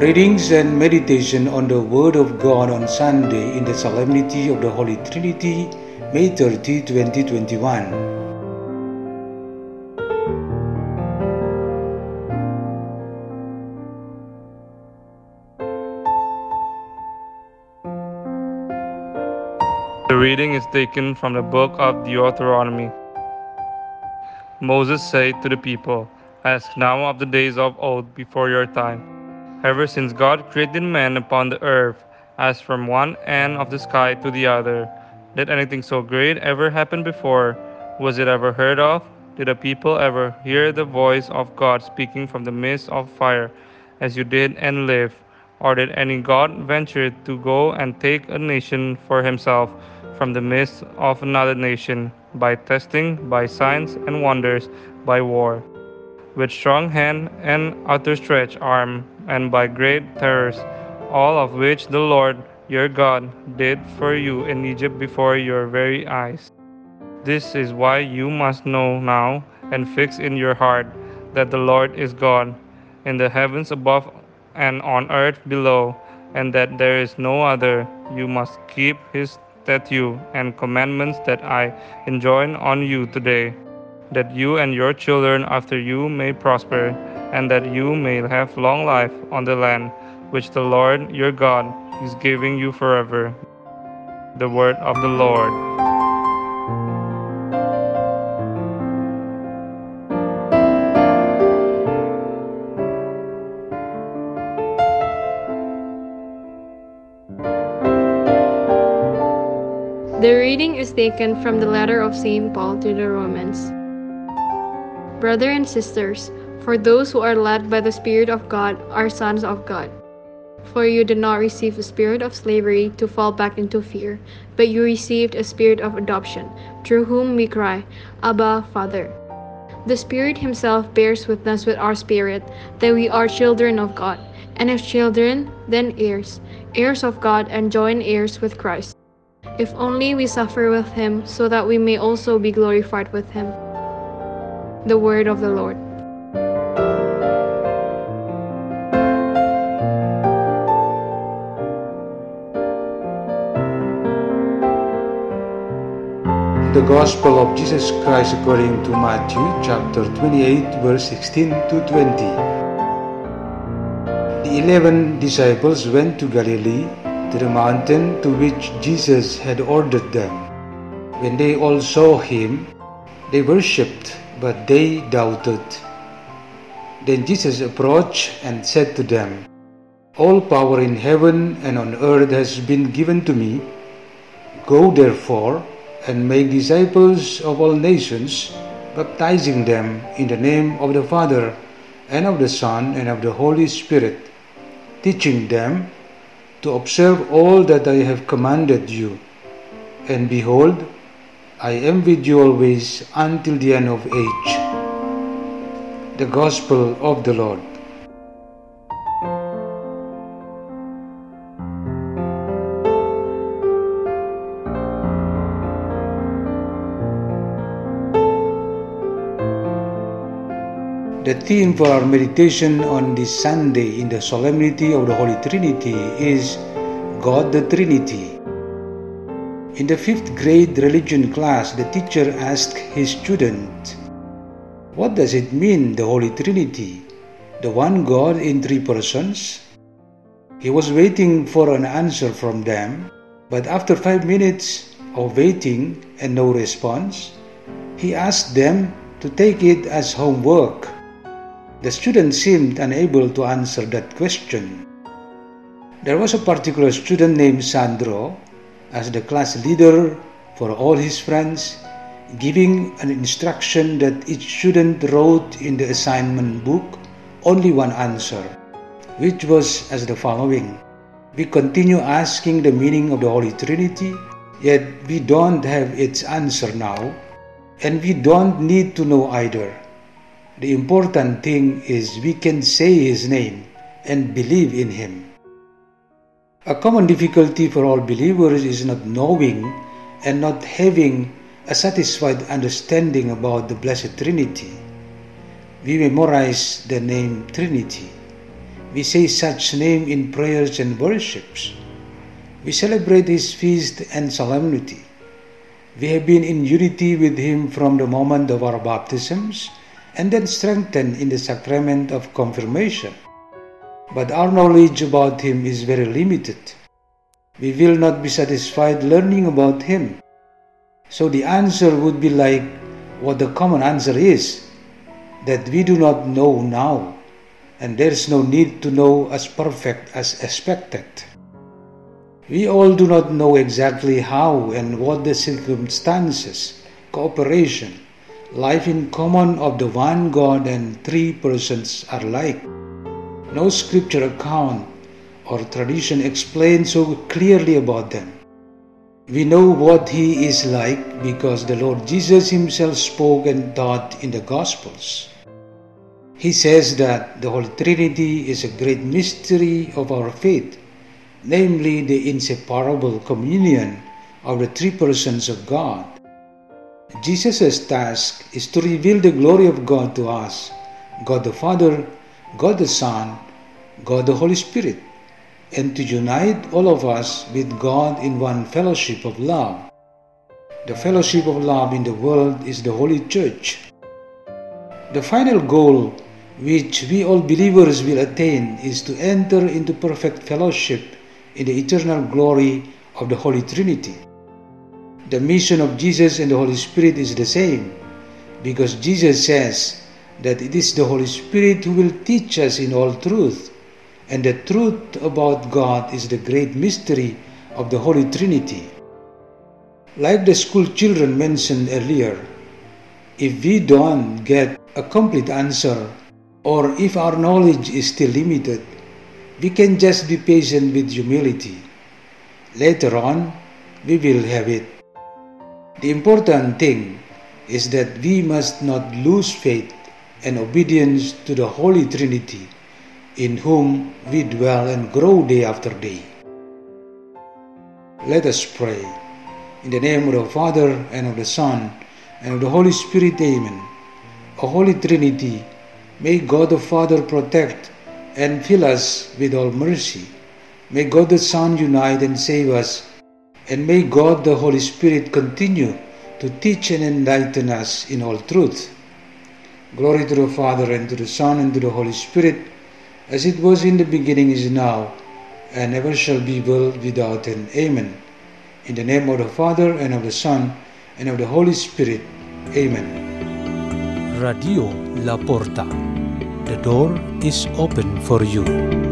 Readings and meditation on the Word of God on Sunday in the Solemnity of the Holy Trinity, May 30, 2021. The reading is taken from the book of Deuteronomy. Moses said to the people, Ask now of the days of old before your time, ever since God created man upon the earth, as from one end of the sky to the other. Did anything so great ever happen before? Was it ever heard of? Did a people ever hear the voice of God speaking from the midst of fire, as you did and live? Or did any God venture to go and take a nation for himself from the midst of another nation, by testing, by signs and wonders, by war? With strong hand and outstretched arm, and by great terrors, all of which the Lord your God did for you in Egypt before your very eyes. This is why you must know now and fix in your heart that the Lord is God, in the heavens above and on earth below, and that there is no other. You must keep his statutes and commandments that I enjoin on you today, that you and your children after you may prosper, and that you may have long life on the land which the Lord your God is giving you forever. The word of the Lord. The reading is taken from the letter of St. Paul to the Romans. Brothers and sisters, for those who are led by the Spirit of God are sons of God. For you did not receive a spirit of slavery to fall back into fear, but you received a spirit of adoption, through whom we cry, Abba, Father. The Spirit Himself bears witness with our spirit that we are children of God, and if children, then heirs, heirs of God and joint heirs with Christ. If only we suffer with Him, so that we may also be glorified with Him. The Word of the Lord. The Gospel of Jesus Christ according to Matthew chapter 28 verse 16 to 20. The eleven disciples went to Galilee to the mountain to which Jesus had ordered them. When they all saw him, they worshipped, but they doubted. Then Jesus approached and said to them, All power in heaven and on earth has been given to me. Go therefore and make disciples of all nations, baptizing them in the name of the Father, and of the Son, and of the Holy Spirit, teaching them to observe all that I have commanded you. And behold, I am with you always until the end of age. The Gospel of the Lord. The theme for our meditation on this Sunday in the Solemnity of the Holy Trinity is God the Trinity. In the fifth grade religion class, the teacher asked his student, What does it mean, the Holy Trinity? The one God in three persons? He was waiting for an answer from them, but after five minutes of waiting and no response, he asked them to take it as homework. The student seemed unable to answer that question. There was a particular student named Sandro. As the class leader for all his friends, giving an instruction that it shouldn't wrote in the assignment book only one answer, which was as the following. We continue asking the meaning of the Holy Trinity, yet we don't have its answer now, and we don't need to know either. The important thing is we can say His name and believe in Him. A common difficulty for all believers is not knowing and not having a satisfied understanding about the Blessed Trinity. We memorize the name Trinity. We say such name in prayers and worships. We celebrate his feast and solemnity. We have been in unity with him from the moment of our baptisms and then strengthened in the sacrament of confirmation. But our knowledge about him is very limited. We will not be satisfied learning about him so the answer would be like what the common answer is that we do not know now, and there is no need to know as perfect as expected. We all do not know exactly how and what the circumstances, cooperation, life in common of the one God and three persons are like. No scripture account or tradition explains so clearly about them. We know what he is like because the Lord Jesus himself spoke and taught in the Gospels. He says that the Holy Trinity is a great mystery of our faith, namely the inseparable communion of the three persons of God. Jesus' task is to reveal the glory of God to us God the Father, God the Son, God the Holy Spirit and to unite all of us with God in one fellowship of love. The fellowship of love in the world is the Holy Church. The final goal which we all believers will attain is to enter into perfect fellowship in the eternal glory of the Holy Trinity. The mission of Jesus and the Holy Spirit is the same because Jesus says that it is the Holy Spirit who will teach us in all truth and the truth about God is the great mystery of the Holy Trinity. Like the school children mentioned earlier, if we don't get a complete answer or if our knowledge is still limited, we can just be patient with humility. Later on, we will have it. The important thing is that we must not lose faith and obedience to the Holy Trinity in whom we dwell and grow day after day. Let us pray. In the name of the Father, and of the Son, and of the Holy Spirit, Amen. O Holy Trinity, may God the Father protect and fill us with all mercy. May God the Son unite and save us, and may God the Holy Spirit continue to teach and enlighten us in all truth. Glory to the Father, and to the Son, and to the Holy Spirit as it was in the beginning, is now, and ever shall be, world without end. Amen. In the name of the Father, and of the Son, and of the Holy Spirit. Amen. Radio La Porta. The door is open for you.